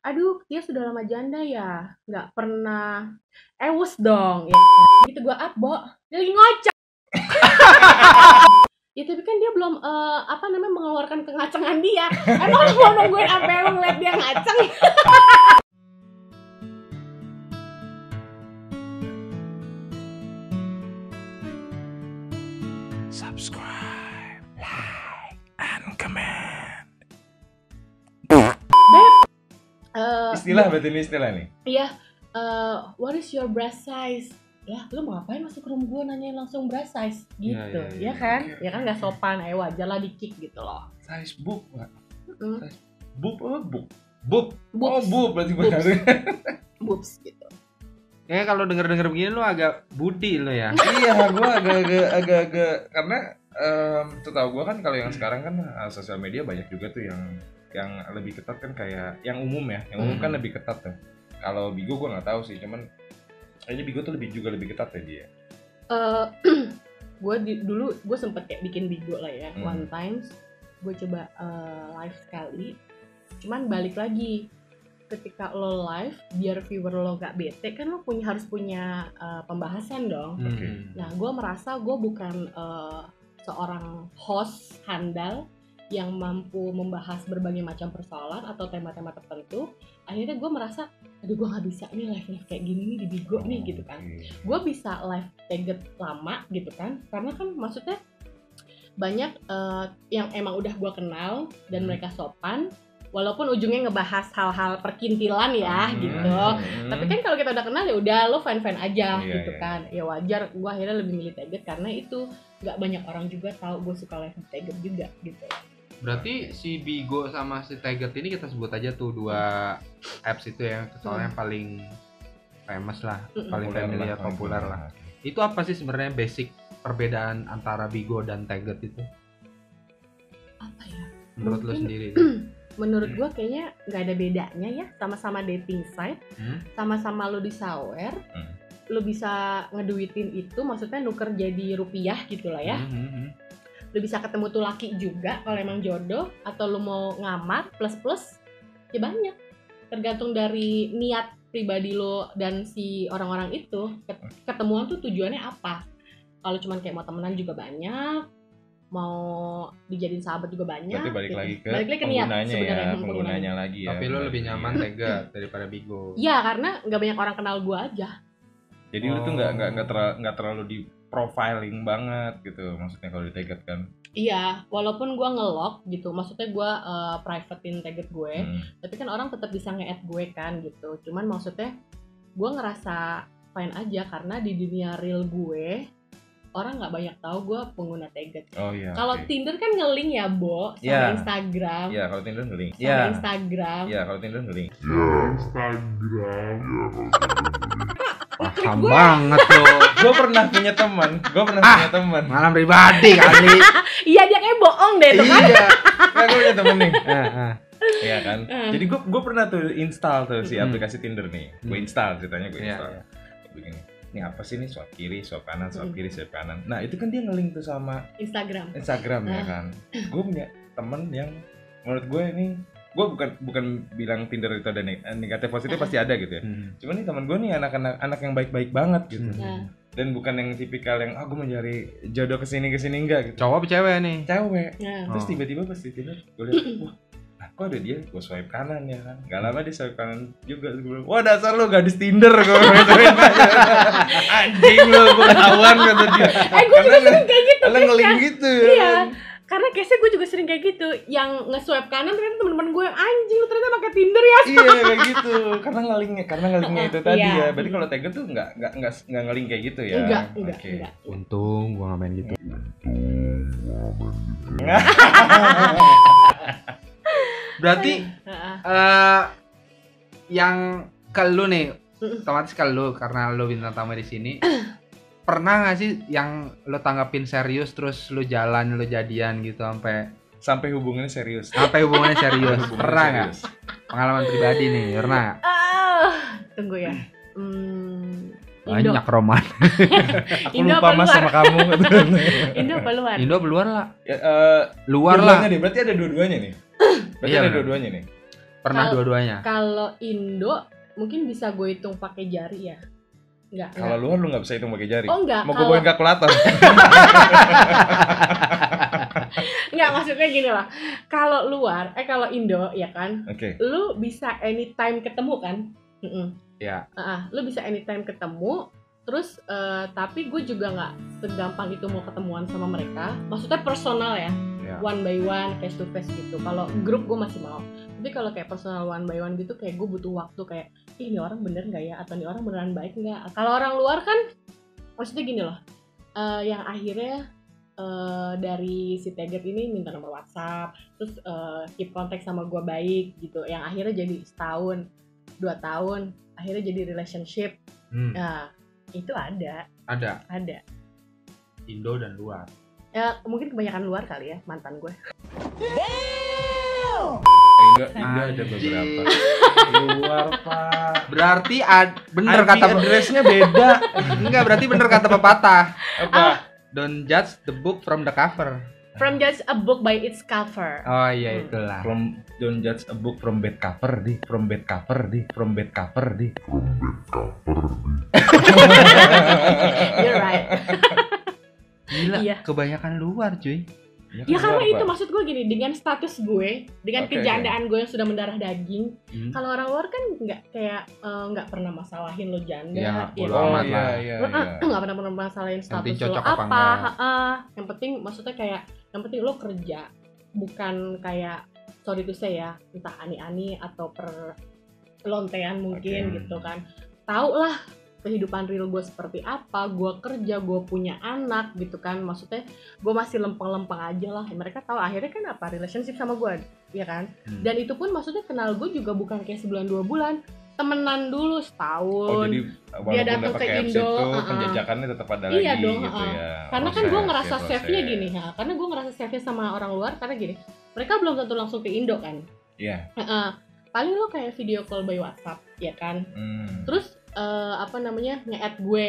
aduh dia sudah lama janda ya nggak pernah. Ewus dong ya gitu gue up bo dia lagi ngocok ya tapi kan dia belum eh, apa namanya mengeluarkan kengacengan dia. Emang mau nungguin sampai lu ngeliat dia ngaceng Istilah berarti ini istilah nih. Iya, eh, what is your breast size? Ya, lu mau ngapain masuk room gue nanyain langsung breast size gitu, Iya, iya, ya iya, kan? iya. Ya kan nggak sopan, eh wajar lah di kick gitu loh. Size book, Pak. Mm, Book apa book? Book. Oh, book berarti benar. boobs gitu. Kayaknya kalau denger-denger begini lu agak budi lo ya. iya, gua agak-agak agak-agak karena em setahu gua kan kalau yang sekarang kan eh, sosial media banyak juga tuh yang yang lebih ketat kan kayak yang umum ya. Yang umum Hmm. kan lebih ketat tuh. Kalau Bigo gua nggak tahu sih, cuman kayaknya Bigo tuh lebih juga lebih ketat ya dia. Eh, gue di- dulu gue sempet kayak bikin bigo lah ya, Hmm. one times gue coba eh, live sekali, cuman balik lagi ketika lo live biar viewer lo gak bete kan lo punya harus punya eh, pembahasan dong. Hmm. Oke. Nah, gue merasa gue bukan eh, seorang host handal yang mampu membahas berbagai macam persoalan atau tema-tema tertentu. Akhirnya gue merasa, aduh gue nggak bisa nih live live kayak gini nih di Bigo nih gitu kan. Gue bisa live target lama gitu kan, karena kan maksudnya banyak eh, yang emang udah gue kenal dan Hmm. mereka sopan. Walaupun ujungnya ngebahas hal-hal perkintilan ya Hmm. gitu. Hmm. Tapi kan kalau kita udah kenal ya udah lo fan fan aja Iya, gitu iya. kan. Ya wajar gue akhirnya lebih milih Taget karena itu nggak banyak orang juga tahu gue suka live Taget juga gitu. Berarti si Bigo sama si Tiger ini kita sebut aja tuh dua apps itu ya, soalnya yang paling famous lah, Mm-mm. paling Populer familiar, lah, populer lah. Oke. Itu apa sih sebenarnya basic perbedaan antara Bigo dan Tiger itu Apa ya? menurut lo Mungkin- sendiri? Menurut gue kayaknya nggak ada bedanya ya. Sama-sama dating site, Hmm? sama-sama lo di sawer, Hmm. lo bisa ngeduitin itu, maksudnya nuker jadi rupiah gitu lah ya. Hmm, hmm, hmm. Lo bisa ketemu tuh laki juga kalau emang jodoh, atau lo mau ngamar plus plus, ya banyak. Tergantung dari niat pribadi lo dan si orang-orang itu. Ket- Ketemuan tuh tujuannya apa? Kalau cuman kayak mau temenan juga banyak, mau dijadiin sahabat juga banyak. Berarti balik gitu. lagi ke Balik lagi ke niat penggunanya sebenarnya, ya, hmm, penggunanya lagi ya. Tapi lo lebih nyaman Tiger daripada Bigo. Iya karena nggak banyak orang kenal gue aja. Jadi lu tuh nggak Oh. nggak nggak terlalu, nggak terlalu di profiling banget gitu maksudnya kalau di target kan. Iya, walaupun gue nge-lock gitu, maksudnya gue uh, privatein target gue, Hmm. tapi kan orang tetap bisa nge-add gue kan gitu. Cuman maksudnya gue ngerasa fine aja karena di dunia real gue orang nggak banyak tahu gue pengguna target. Oh iya. Kalau oke. Tinder kan nge-link ya, Bo, sama Iya. Instagram. Iya, kalau Tinder ngeling. Sama Iya. Instagram. Iya, kalau Tinder ngeling. Paham banget lo. gue pernah punya teman, gue pernah Ah. punya teman. Malam pribadi kali. Iya, dia kayak bohong deh tuh kan. iya. Nah, gue punya temen nih. Eh, eh. Iya kan. Hmm. Jadi gue gue pernah tuh install tuh si Hmm. aplikasi Tinder nih. Gue Hmm. install ceritanya gue Iya, install. Begini. Ini apa sih nih swipe kiri, swipe kanan, swipe Hmm. kiri, swipe kanan. Nah, itu kan dia ngelink tuh sama Instagram. Instagram ya Ah. kan. Gue punya temen yang menurut gue ini gue bukan bukan bilang Tinder itu ada neg- negatif positif Ah. pasti ada gitu ya. Hmm. Cuman nih temen gue nih anak-anak anak yang baik-baik banget gitu. Hmm. Dan bukan yang tipikal yang ah gue mau cari jodoh ke sini ke sini enggak gitu. Cowok apa cewek nih? Cewek. nah. Terus Oh. tiba-tiba pas di Tinder gue liat wah nah, kok ada dia gue swipe kanan ya kan gak lama dia swipe kanan juga Terus gue bilang wah dasar lu gadis Tinder gue anjing lu gue ketahuan kata dia Eh, gue juga sering kayak gitu. karena ngeling gitu ya Iya, karena case gue juga sering kayak gitu. Yang nge-swipe kanan ternyata teman-teman gue anjing lu ternyata pakai Tinder ya. iya kayak gitu karena ngelingnya karena ngelingnya itu tadi Iya. ya berarti kalau Tiger tuh nggak nggak nggak nggak ngeling kayak gitu ya Enggak, enggak, Oke. enggak. Untung gua gak main gitu. Berarti eh yang ke lu nih, otomatis ke lu karena lu bintang tamu di sini. pernah gak sih yang lu tanggapin serius terus lu jalan lu jadian gitu sampai sampai hubungannya serius sampai hubungannya serius Hubungannya pernah nggak pengalaman pribadi nih pernah? Ah, tunggu ya. Hmm, Indo. banyak roman aku Indo lupa apa mas luar? sama kamu Indo apa luar? Indo apa luar lah ya, eh, luar lah nih berarti ada dua-duanya nih berarti Iya, ada dua-duanya nih Pernah dua-duanya. Kalau Indo mungkin bisa gue hitung pakai jari ya. Enggak. Kalau luar lu nggak bisa hitung pakai jari. Oh enggak. Mau gue bawain kalkulator. enggak maksudnya gini lah. Kalau luar, eh kalau Indo ya kan, Oke. lu bisa anytime ketemu kan? Mm-mm. Ya. Ah, lu bisa anytime ketemu. Terus eh, tapi gue juga nggak segampang itu mau ketemuan sama mereka. Maksudnya personal ya, Ya. one by one, face to face gitu. Kalau grup gue masih mau. Tapi kalau kayak personal one by one gitu, kayak gue butuh waktu kayak, Ih, ini orang bener nggak ya? Atau ini orang beneran baik nggak? Kalau orang luar kan, maksudnya gini loh. eh, yang akhirnya eh, dari si Teget ini minta nomor WhatsApp, terus eh, keep kontak sama gue baik gitu. Yang akhirnya jadi setahun, dua tahun, akhirnya jadi relationship. Hmm, Nah, itu ada, ada ada. Indo dan luar. Ya mungkin kebanyakan luar kali ya mantan gue. Indo, Indo ada beberapa. Luar pak. Berarti ad, bener IP kata address-nya beda. enggak berarti bener kata pepatah. Apa? Don't judge the book from the cover. From judge a book by its cover. Oh iya Hmm. itulah. From don't judge a book from bad cover di, from bad cover di, from bad cover di. You're right. Gila, Iya. kebanyakan luar cuy. Ya karena itu maksud gue gini, dengan status gue, dengan Oke, kejandaan gue yang sudah mendarah daging, Hmm. kalau orang luar kan nggak kayak eh, nggak pernah masalahin lo janda, Ya, nggak ya kan? Oh amat iya lah. iya iya. eh, nggak pernah pernah masalahin status lo apa apa, ha-ah. yang penting maksudnya kayak yang penting lo kerja, bukan kayak sorry to say ya, entah ani-ani atau per lontean mungkin Oke. gitu kan, tahu lah kehidupan real gue seperti apa, gue kerja, gue punya anak gitu kan, maksudnya gue masih lempeng-lempeng aja lah, mereka tahu akhirnya kan apa relationship sama gue, ya kan, Hmm. dan itu pun maksudnya kenal gue juga bukan kayak sebulan dua bulan, temenan dulu setahun. Oh jadi walaupun datang udah ke Indo, itu uh-uh. penjajakannya tetap ada Iya lagi dong, gitu uh-uh. ya. karena kan gue Proses, ngerasa ya, save nya proses. gini ya karena gue ngerasa save nya sama orang luar karena gini mereka belum tentu langsung ke Indo kan Iya. Heeh. paling lo kayak video call by WhatsApp ya kan Hmm. terus eh, apa namanya nge-add gue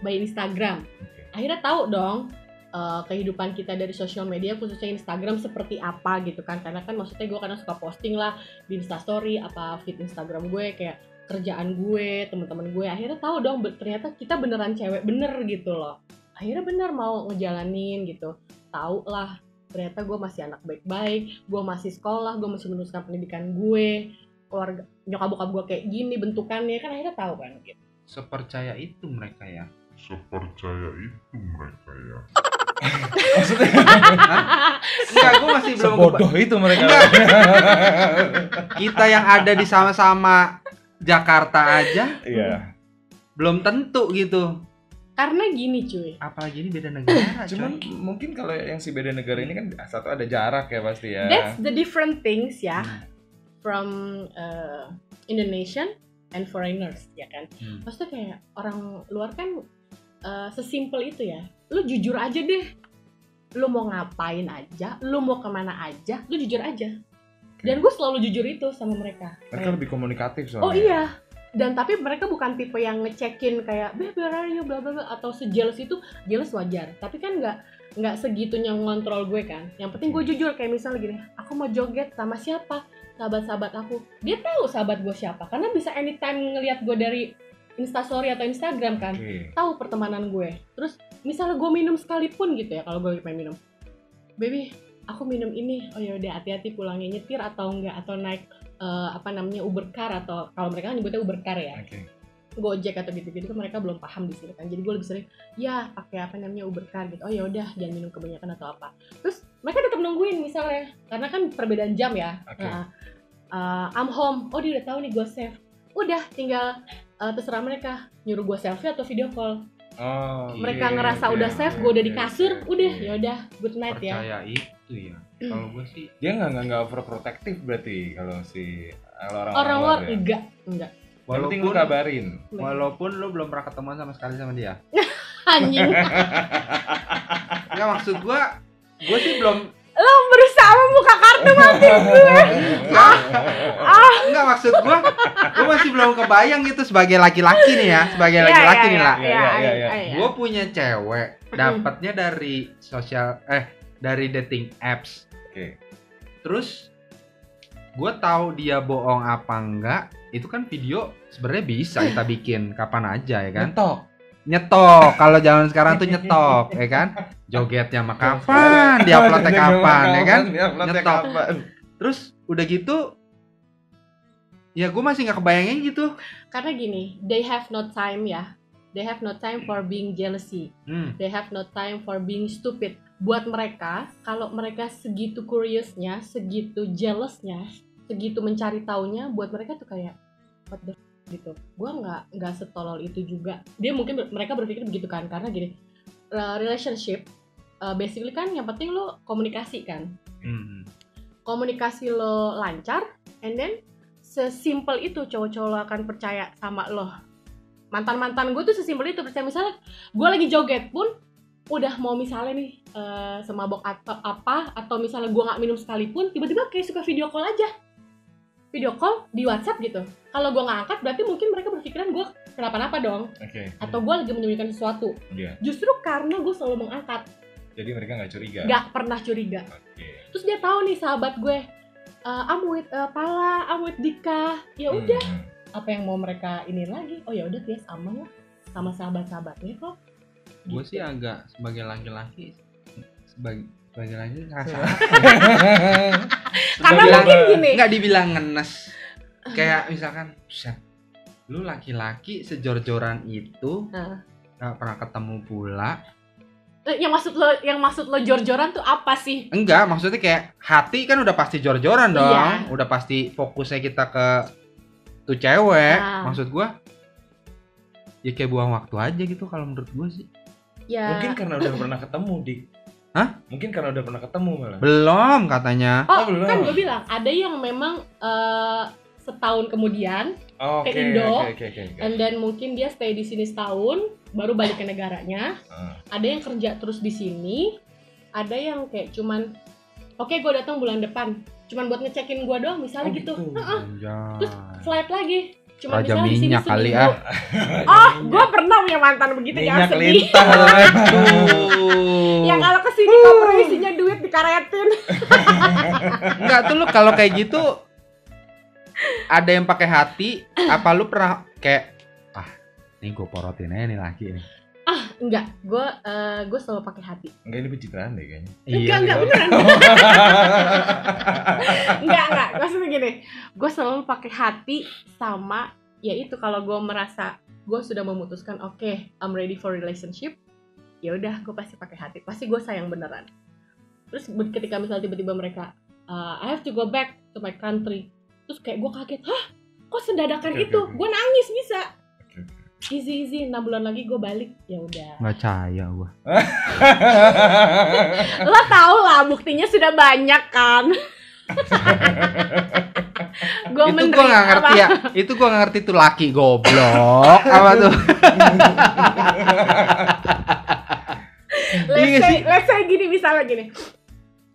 by Instagram. Akhirnya tahu dong eh, kehidupan kita dari sosial media khususnya Instagram seperti apa gitu kan. Karena kan maksudnya gue kadang suka posting lah di Instastory apa feed Instagram gue kayak kerjaan gue teman-teman gue. Akhirnya tahu dong ternyata kita beneran cewek bener gitu loh. Akhirnya bener mau ngejalanin gitu. Tahu lah ternyata gue masih anak baik-baik gue masih sekolah gue masih meneruskan pendidikan gue keluarga nyokap bokap gue kayak gini bentukannya kan akhirnya tahu kan gitu Sepercaya itu mereka ya. Sepercaya itu mereka ya. Maksudnya Enggak, gue masih belum sebodoh itu mereka. kita yang ada di sama-sama Jakarta aja Iya. belum tentu gitu. karena gini cuy Apalagi ini beda negara, Cuman mungkin kalau yang si beda negara ini kan satu ada jarak ya pasti ya. that's the different things ya Hmm. From uh, Indonesian and foreigners ya kan? Hmm. maksudnya kayak orang luar kan uh, sesimpel itu ya. Lu jujur aja deh. Lu mau ngapain aja lu mau ke mana aja lu jujur aja. Dan gue selalu jujur itu sama mereka. Mereka Kayak, lebih komunikatif soalnya. oh iya. Dan tapi mereka bukan tipe yang ngecekin kayak beb where are you? bla bla bla atau sejealous itu jealous wajar. Tapi kan nggak nggak segitunya ngontrol gue kan. Yang penting gue jujur kayak misalnya gini aku mau joget sama siapa sahabat-sahabat aku. Dia tahu sahabat gue siapa karena bisa anytime ngelihat gue dari instastory atau instagram kan Oke. tahu pertemanan gue. Terus misalnya gue minum sekalipun gitu ya kalau gue pengen minum. Baby aku minum ini. Oh ya udah hati-hati pulangnya nyetir atau enggak atau naik eh, apa namanya Uber car atau kalau mereka kan nyebutnya Uber car ya. Oke. Gojek atau gitu-gitu kan mereka belum paham di sini kan jadi gue lebih sering ya pakai apa namanya Uber car gitu oh ya udah jangan minum kebanyakan atau apa terus mereka tetap nungguin misalnya karena kan perbedaan jam ya Oke. Nah, eh, I'm home oh dia udah tahu nih gue save udah tinggal eh, terserah mereka nyuruh gue selfie atau video call Oh. mereka oke, ngerasa oke, udah oke, save gue udah di oke, kasur oke, udah oke. ya udah good night ya Percaya itu ya. Kalau gue sih Dia nggak nggak overprotective berarti kalau si kalau orang orang luar ya. enggak enggak Yang penting lu walaupun kabarin. walaupun lu belum pernah ketemu sama sekali sama dia. anjing Enggak maksud gua gua sih belum lo berusaha membuka kartu mati enggak, enggak maksud gua gua masih belum kebayang gitu sebagai laki-laki nih ya, sebagai Iya, laki-laki iya, nih lah. Iya, iya, iya, iya, iya. iya. Gua punya cewek dapatnya dari sosial eh dari dating apps. Oke. Terus gue tahu dia bohong apa enggak itu kan video sebenarnya bisa kita bikin kapan aja ya kan Ngetok. nyetok kalau zaman sekarang tuh nyetok ya kan jogetnya mah kapan dia uploadnya kapan ya kan Nyetok. terus udah gitu ya gue masih nggak kebayangin gitu Karena gini, they have no time ya. They have no time for being jealousy. hmm. They have no time for being stupid. Buat mereka, kalau mereka segitu curiousnya, segitu jealousnya, segitu mencari taunya, buat mereka tuh kayak what the f- gitu. Gua nggak nggak setolol itu juga. Dia mungkin ber- mereka berpikir begitu kan, karena gini, uh, relationship uh, basically kan yang penting lo komunikasi kan. Hmm. Komunikasi lo lancar, and then sesimpel itu cowok-cowok lo akan percaya sama lo. Mantan-mantan gue tuh sesimpel itu percaya misalnya gue lagi joget pun udah mau misalnya nih eh, semabok atau apa atau misalnya gue nggak minum sekalipun tiba-tiba kayak suka video call aja video call di WhatsApp gitu kalau gue nggak angkat berarti mungkin mereka berpikiran gue kenapa-napa dong Oke. atau gue lagi menyembunyikan sesuatu Iya. justru karena gue selalu mengangkat Jadi mereka nggak curiga. nggak pernah curiga Oke. terus dia tahu nih sahabat gue eh I'm with eh, Pala, I'm with Dika ya udah Hmm. apa yang mau mereka ini lagi oh ya udah Tias aman lah sama sahabat-sahabatnya kok gue sih agak sebagai laki-laki sebagai sebagai laki ngerasa karena Dibilang- mungkin gini. Nggak dibilang ngenes. Kayak misalkan "Buset, lu laki-laki sejor-joran itu Nah. nggak pernah ketemu pula. Eh, yang maksud lo yang maksud lo jor-joran tuh apa sih? Enggak maksudnya kayak hati kan udah pasti jor-joran dong. Iya. udah pasti fokusnya kita ke tuh cewek. Ah. maksud gua ya kayak buang waktu aja gitu kalau menurut gua sih. Ya. Mungkin karena udah pernah ketemu, Dik. Hah? Mungkin karena udah pernah ketemu malah. belum katanya oh, Oh, belum. kan gue bilang ada yang memang eh, setahun kemudian Oh, Oke, Ke Indo. oke, oke, oke, oke. and then mungkin dia stay di sini setahun baru balik ke negaranya Ah. ada yang kerja terus di sini ada yang kayak cuman oke gue datang bulan depan cuman buat ngecekin gue doang misalnya Oh, gitu, gitu. Heeh, Anjay. terus flight lagi cuma Raja minyak kali ah. Oh gue pernah punya mantan begitu jangan Minyak sedih lintah. Yang kalau ke sini koper isinya duit dikaretin. Enggak tuh lu kalau kayak gitu ada yang pakai hati apa lu pernah kayak ah nih gue porotin aja nih laki nih. Enggak. Gue gue selalu pakai hati. Enggak ini pencitraan deh kayaknya. enggak enggak nih, beneran. Enggak enggak. Maksudnya gini gue selalu pakai hati sama ya itu kalau gue merasa gue sudah memutuskan oke I'm ready for relationship ya udah gue pasti pakai hati. Pasti gue sayang beneran. Terus ketika misalnya tiba-tiba mereka uh, I have to go back to my country terus kayak gue kaget hah? Kok sedadakan Oke, itu? oke, oke. gue nangis bisa. Easy easy enam bulan lagi gue balik ya udah Nggak caya gua. lo tau lah buktinya sudah banyak kan gue itu gua nggak ngerti ya. Itu gua nggak ngerti tuh laki goblok apa tuh. Iya let's nggak say, sih? let's say gini misalnya gini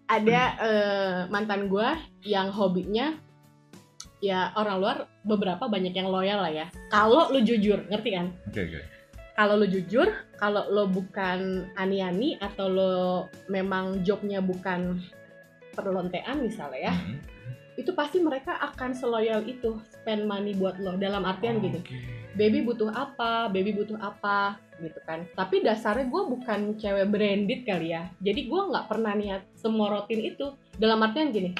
ada eh, mantan gue yang hobinya ya orang luar beberapa banyak yang loyal lah ya kalau lu jujur ngerti kan Oke, oke. kalau lu jujur kalau lo bukan ani-ani atau lo memang jobnya bukan perlontean misalnya ya Hmm. itu pasti mereka akan seloyal itu spend money buat lo dalam artian gitu Oke. baby butuh apa, baby butuh apa, gitu kan. Tapi dasarnya gue bukan cewek branded kali ya. Jadi gue nggak pernah niat semorotin itu. Dalam artian gini,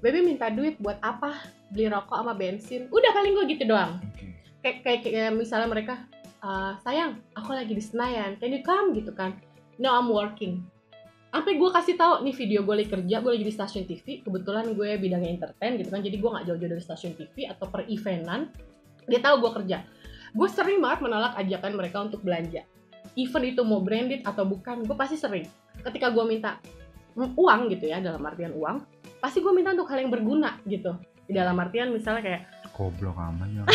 baby minta duit buat apa? Beli rokok sama bensin. Udah paling gue gitu doang. Oke. Kayak, kayak, kayak misalnya mereka, "Ah, sayang, aku lagi di Senayan, can you come gitu kan? No, I'm working. Sampai gue kasih tahu nih video gue lagi kerja, gue lagi di stasiun TV. Kebetulan gue bidangnya entertain gitu kan, jadi gue nggak jauh-jauh dari stasiun TV atau per eventan. Dia tahu gue kerja gue sering banget menolak ajakan mereka untuk belanja even itu mau branded atau bukan gue pasti sering ketika gue minta mm, uang gitu ya dalam artian uang pasti gue minta untuk hal yang berguna gitu dalam artian misalnya kayak Goblok aman ya.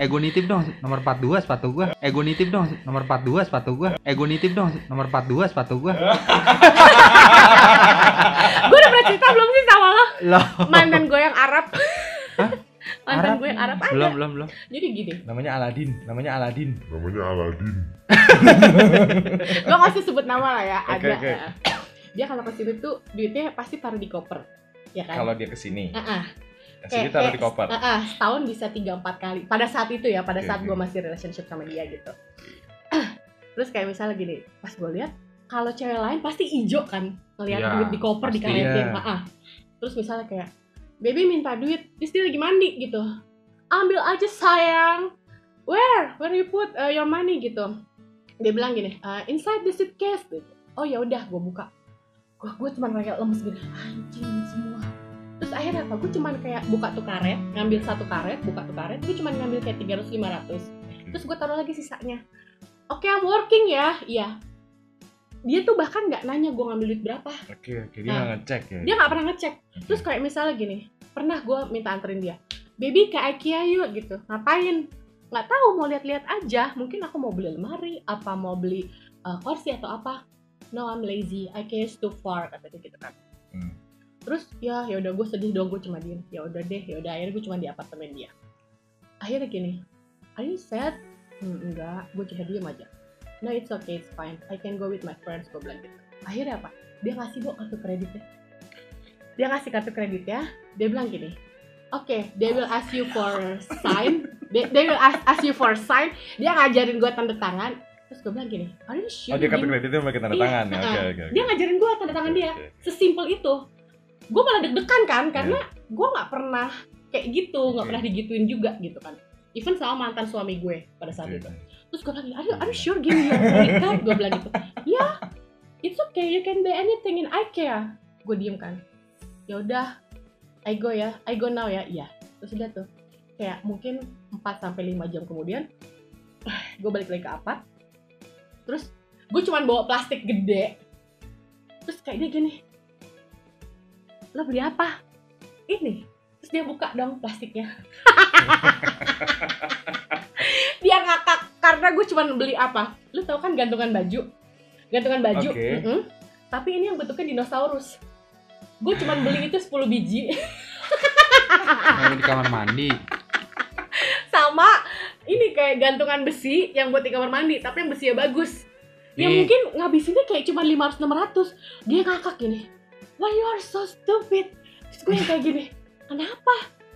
Eh gue nitip dong nomor 42 sepatu gua. Eh gue nitip dong nomor 42 sepatu gua. Eh gue nitip dong nomor 42 sepatu gua. gue udah pernah cerita belum sih sama lo Loh. mantan gue yang Arab Hah? mantan Arab? gue yang Arab ada Belum belum belum. jadi gini Namanya Aladin, namanya Aladin. namanya Aladin gue nggak usah sebut nama lah ya Oke, ada oke. dia kalau ke sini tuh duitnya pasti taruh di koper ya kan? Kalau dia ke sini, Ah, ah. sini taruh di koper. ah, ah, setahun bisa tiga empat kali. Pada saat itu ya pada saat gue masih relationship sama dia gitu. Terus kayak misalnya gini pas gue lihat kalau cewek lain pasti ijo kan ngeliat Iya, duit di koper pasti. dikaretin Iya. Ah, ah. terus misalnya kayak baby minta duit terus dia lagi mandi gitu. Ambil aja sayang. Where? Where you put uh, your money? Gitu. Dia bilang gini "Uh, inside the suitcase. Gitu. oh ya udah gue buka. Gue gue cuma kayak lemes gini anjing semua terus akhirnya apa gue cuman kayak buka tuh karet ngambil satu karet buka tuh karet gue cuman ngambil kayak 300 500 terus gue taruh lagi sisanya. Oke I'm working ya. Iya. Dia tuh bahkan nggak nanya gue ngambil duit berapa. Oke, oke, dia Nah. nggak ngecek ya. dia nggak pernah ngecek. Oke. terus kayak misalnya gini pernah gue minta anterin dia baby ke IKEA yuk gitu. Ngapain? Nggak tahu mau lihat-lihat aja. Mungkin aku mau beli lemari apa mau beli uh, kursi atau apa. No I'm lazy. IKEA is too far kata dia gitu kan. Terus ya ya udah gue sedih dong gue cuma diem. Ya udah deh ya udah akhirnya gue cuma di apartemen dia. Akhirnya gini are you sad? Hmm, enggak gue cuma diem aja. No it's okay it's fine. I can go with my friends gue bilang gitu. Akhirnya apa? Dia ngasih gue kartu kreditnya. Dia ngasih kartu kreditnya dia bilang gini oke they will ask you for sign. They, they will ask, ask you for sign. Dia ngajarin gue tanda tangan. Terus gue bilang gini are you sure Oh, dia kartu Jim?" kreditnya pakai tanda Iya, tangan? Ya. ah. Oke, dia ngajarin gue tanda tangan dia. Oke, oke. sesimpel itu gue malah deg-degan kan karena Iya. gue nggak pernah kayak gitu nggak Oke. pernah digituin juga gitu kan. Even sama mantan suami gue pada saat Oke, itu. Terus gue bilang are you, are you sure gini ya card gue bilang gitu. Ya it's okay you can buy anything in IKEA gue diem kan. Ya udah I go ya I go now ya. Iya. Terus udah tuh kayak mungkin 4 sampai 5 jam kemudian gue balik lagi ke apart. Terus gue cuman bawa plastik gede. Terus kayak dia gini lo beli apa? Ini. Terus dia buka dong plastiknya. Dia ngakak karena gue cuman beli apa? Lu tau kan gantungan baju? Gantungan baju. Oke. mm-mm. tapi ini yang bentuknya dinosaurus. Gue cuman beli itu 10 biji. Yang di kamar mandi. sama ini kayak gantungan besi yang buat di kamar mandi tapi yang besinya bagus. Ya Ih. mungkin ngabisinnya kayak cuma 500 600 dia ngakak gini why you are so stupid? Terus gue yang kayak gini kenapa?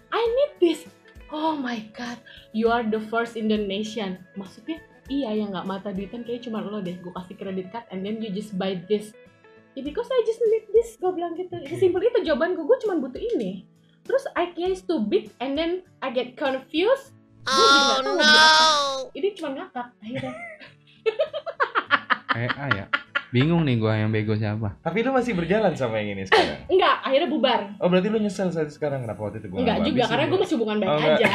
I need this. Oh my god you are the first in the nation maksudnya iya yang nggak mata duitan kayak cuma lo deh. Gue kasih credit card and then you just buy this. Ya because I just need this gue bilang gitu. Sesimpel itu jawaban gue gue cuma butuh ini. Terus IKEA is too big and then I get confused. Gue beli apa. Ini cuma ngakak akhirnya. Eh, ah ya. Bingung nih gua yang bego siapa. Tapi lu masih berjalan sama yang ini sekarang. enggak akhirnya bubar Oh, berarti lu nyesel saat sekarang kenapa waktu itu gua enggak nggak juga habisin karena ya? gue masih hubungan baik Oh, aja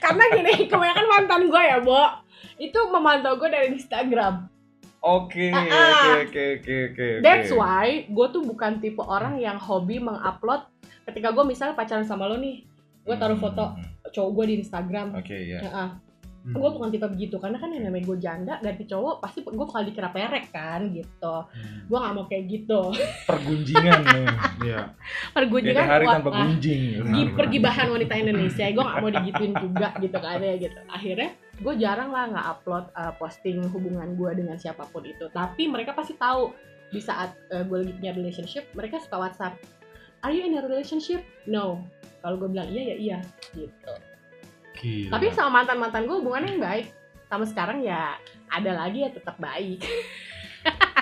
karena gini kebanyakan mantan gue ya Bo itu memantau gue dari Instagram Oke, Ah, oke, ah. oke, oke, oke. That's why gue tuh bukan tipe orang yang hobi mengupload ketika gue misalnya pacaran sama lo nih gue taruh Hmm, foto cowok gue di Instagram. Oke, ya. Heeh. Hmm. gue bukan tipe begitu karena kan yang namanya gue janda ganti cowok pasti gue bakal dikira perek kan gitu Hmm. gue nggak mau kayak gitu Pergunjingan nih. Iya. Beda pergunjingan hari buat- tanpa ah, gunjing. gi- pergibahan wanita Indonesia gue nggak mau digituin juga gitu kan ya gitu akhirnya gue jarang lah nggak upload uh, posting hubungan gue dengan siapa pun itu tapi mereka pasti tahu di saat uh, gue lagi punya relationship mereka suka WhatsApp are you in a relationship no kalau gue bilang iya ya iya gitu Gila. tapi sama mantan mantan gue hubungannya yang baik sama sekarang ya ada lagi ya tetap baik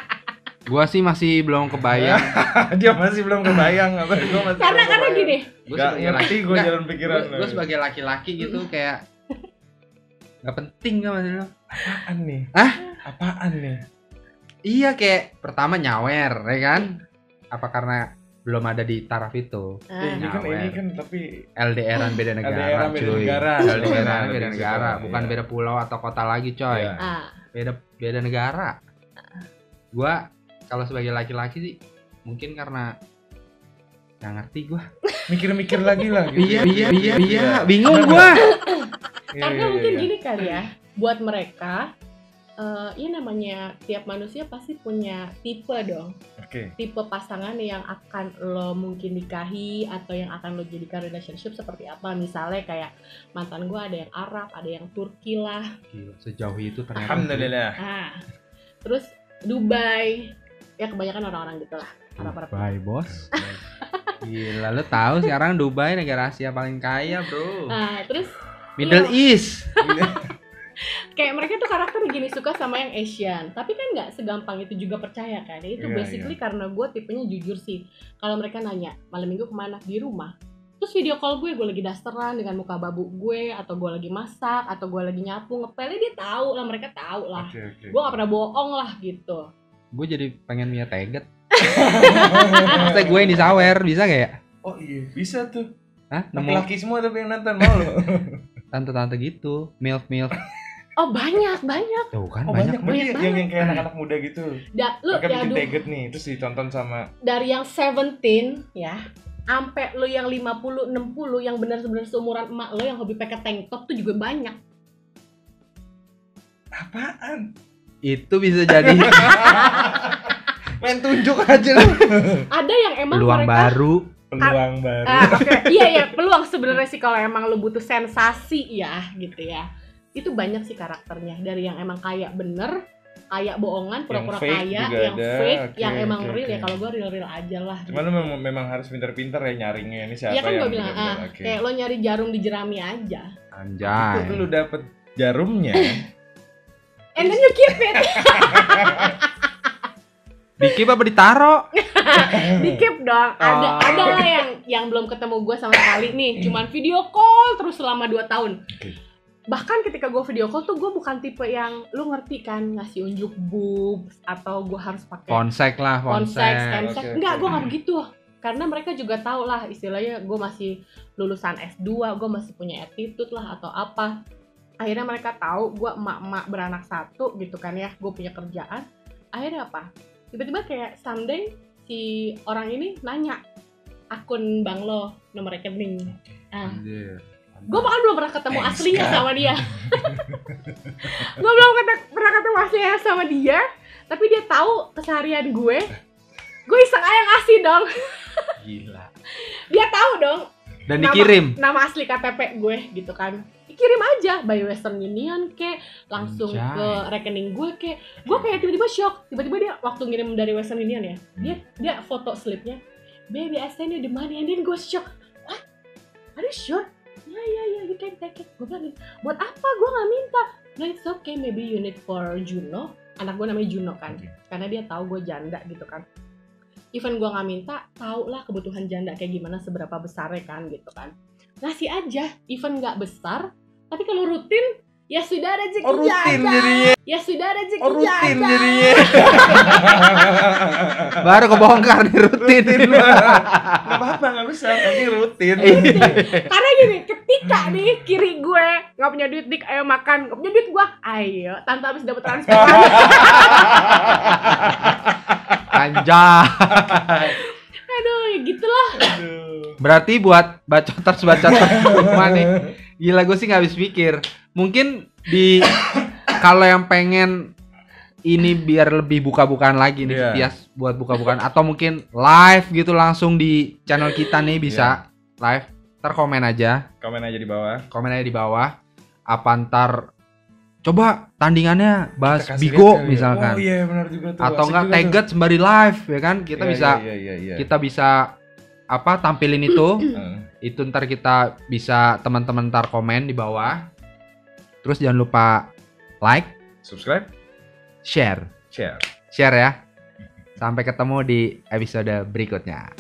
gua sih masih belum kebayang. Dia masih belum kebayang apa gua masih karena belum karena kebayang. gini Gua Gak ngerti gue jalan pikiran gua, gua sebagai laki-laki gitu kayak nggak penting kan maksudnya. Apaan nih? Hah? Apaan nih? Iya kayak pertama nyawer, ya kan? Apa karena belum ada di taraf itu? Ah. Eh, ini kan ini kan tapi LDRan beda negara, LDRan beda cuy. negara. LDRan beda negara, bukan iya. beda pulau atau kota lagi, coy. Iya. ah Beda beda negara. Gua kalau sebagai laki-laki sih mungkin karena nggak ngerti gua. mikir-mikir lagi lah gitu. Iya, iya, iya, iya, bingung gua. Iya, karena iya, mungkin iya. gini kali ya buat mereka eh ya namanya tiap manusia pasti punya tipe dong Oke. tipe pasangan yang akan lo mungkin nikahi atau yang akan lo jadikan relationship seperti apa misalnya kayak mantan gue ada yang Arab ada yang Turki lah Gila, sejauh itu ternyata. Alhamdulillah. ah terus Dubai ya kebanyakan orang-orang gitu lah. Dubai bos. Gila lu tahu sekarang Dubai negara Asia paling kaya bro. Nah, terus Middle East. kayak mereka tuh karakter gini suka sama yang Asian tapi kan nggak segampang itu juga percaya kan Ya itu Iya, basically karena gue tipenya jujur sih kalau mereka nanya malam minggu ke mana di rumah terus video call gue gue lagi dasteran dengan muka babu gue atau gue lagi masak atau gue lagi nyapu ngepelnya dia tahu lah mereka tahu lah Oke oke. gue gak pernah bohong lah gitu Gue jadi pengen punya teget. Maksudnya gue yang disawer bisa gak ya? Oh iya bisa tuh. Hah? Nemu Laki-laki semua tapi yang nonton mau lo. tante-tante gitu, milf milf. Oh banyak banyak Tuh kan Oh banyak. banyak, banget banyak yang, yang kayak anak-anak muda gitu. da, lu Mereka ya bikin nih, terus ditonton sama dari yang 17 ya sampai lu yang 50 60 yang benar-benar seumuran emak lo yang hobi pakai tank top tuh juga banyak apaan? Itu bisa jadi Main tunjuk aja lu. ada yang emang peluang mereka baru. Peluang baru. Ah, oke. iya iya peluang sebenarnya sih kalau emang lu butuh sensasi ya gitu ya itu banyak sih karakternya dari yang emang kayak bener kayak bohongan pura-pura kaya yang ada. fake Oke, yang emang oke, real ya oke. kalau gue real real aja lah Cuman lu memang, memang harus pinter-pinter ya nyaringnya ini siapa Iya kan yang gue bilang ah oke. kayak lo nyari jarum di jerami aja Itu Anjay. lu dapet jarumnya. and then you keep it Dikip apa ditaro? di keep dong ada Oh. ada lah yang yang belum ketemu gue sama sekali nih cuman video call terus selama 2 tahun Oke. Bahkan ketika gue video call tuh gue bukan tipe yang lu ngerti kan ngasih unjuk boobs atau gue harus pakai Fonsek lah, konsep fonsek. stemsek Oke, enggak gue nggak begitu. Karena mereka juga tahu lah istilahnya gue masih lulusan S2 gue masih punya attitude lah atau apa. Akhirnya mereka tahu gue emak-emak beranak satu gitu kan ya gue punya kerjaan. Akhirnya apa? Tiba-tiba kayak someday si orang ini nanya akun bank lo nomor rekening ah Anjir. Gue bahkan belum pernah ketemu Thanks, aslinya Kak. sama dia. Gue belum pernah ketemu aslinya sama dia tapi dia tahu keseharian gue. Gue iseng aja ngasih dong. Gila. dia tahu dong Dan Nama- dikirim. nama asli KTP gue gitu kan. Kirim aja by Western Union ke langsung Anjay. ke rekening gue ke. Gue kayak tiba-tiba shock. Tiba-tiba dia waktu ngirim dari Western Union ya dia dia foto slipnya. Baby I send you the money. And then gue shock. What? Are you sure ya ya you can take it. Gue bilang buat apa? Gue nggak minta. No it's okay maybe you need for Juno. Anak gue namanya Juno kan. Oke. karena dia tahu gue janda gitu kan. Even gue nggak minta tau lah kebutuhan janda kayak gimana seberapa besarnya kan gitu kan. Ngasih aja even nggak besar tapi kalau rutin ya sudah rezeki Oh rutin janda jadinya. ya sudah rezeki Oh rutin janda jadinya. Baru kebongkar nih rutin. Gak apa-apa gak bisa, tapi rutin. karena gini ketika nih kiri gue nggak punya duit dik ayo makan nggak punya duit gue ayo tante habis dapat transfer Anjay. aduh ya gitulah Aduh. Berarti buat bacoters bacoters semua nih. Gila gue sih nggak habis pikir. Mungkin di kalau yang pengen ini biar lebih buka-bukaan lagi nih Iya. Tias buat buka-bukaan atau mungkin live gitu langsung di channel kita nih bisa live. Ntar komen aja, Komen aja di bawah. komen aja di bawah. Apa ntar coba tandingannya bahas Bigo ya. misalkan. Oh iya benar juga tuh. atau enggak. Teget sembari live ya kan kita Iya, bisa Iya iya iya. kita bisa apa tampilin itu Heeh. Itu ntar kita bisa teman-teman ntar komen di bawah. Terus jangan lupa like Subscribe, share. Share. share ya. Sampai ketemu di episode berikutnya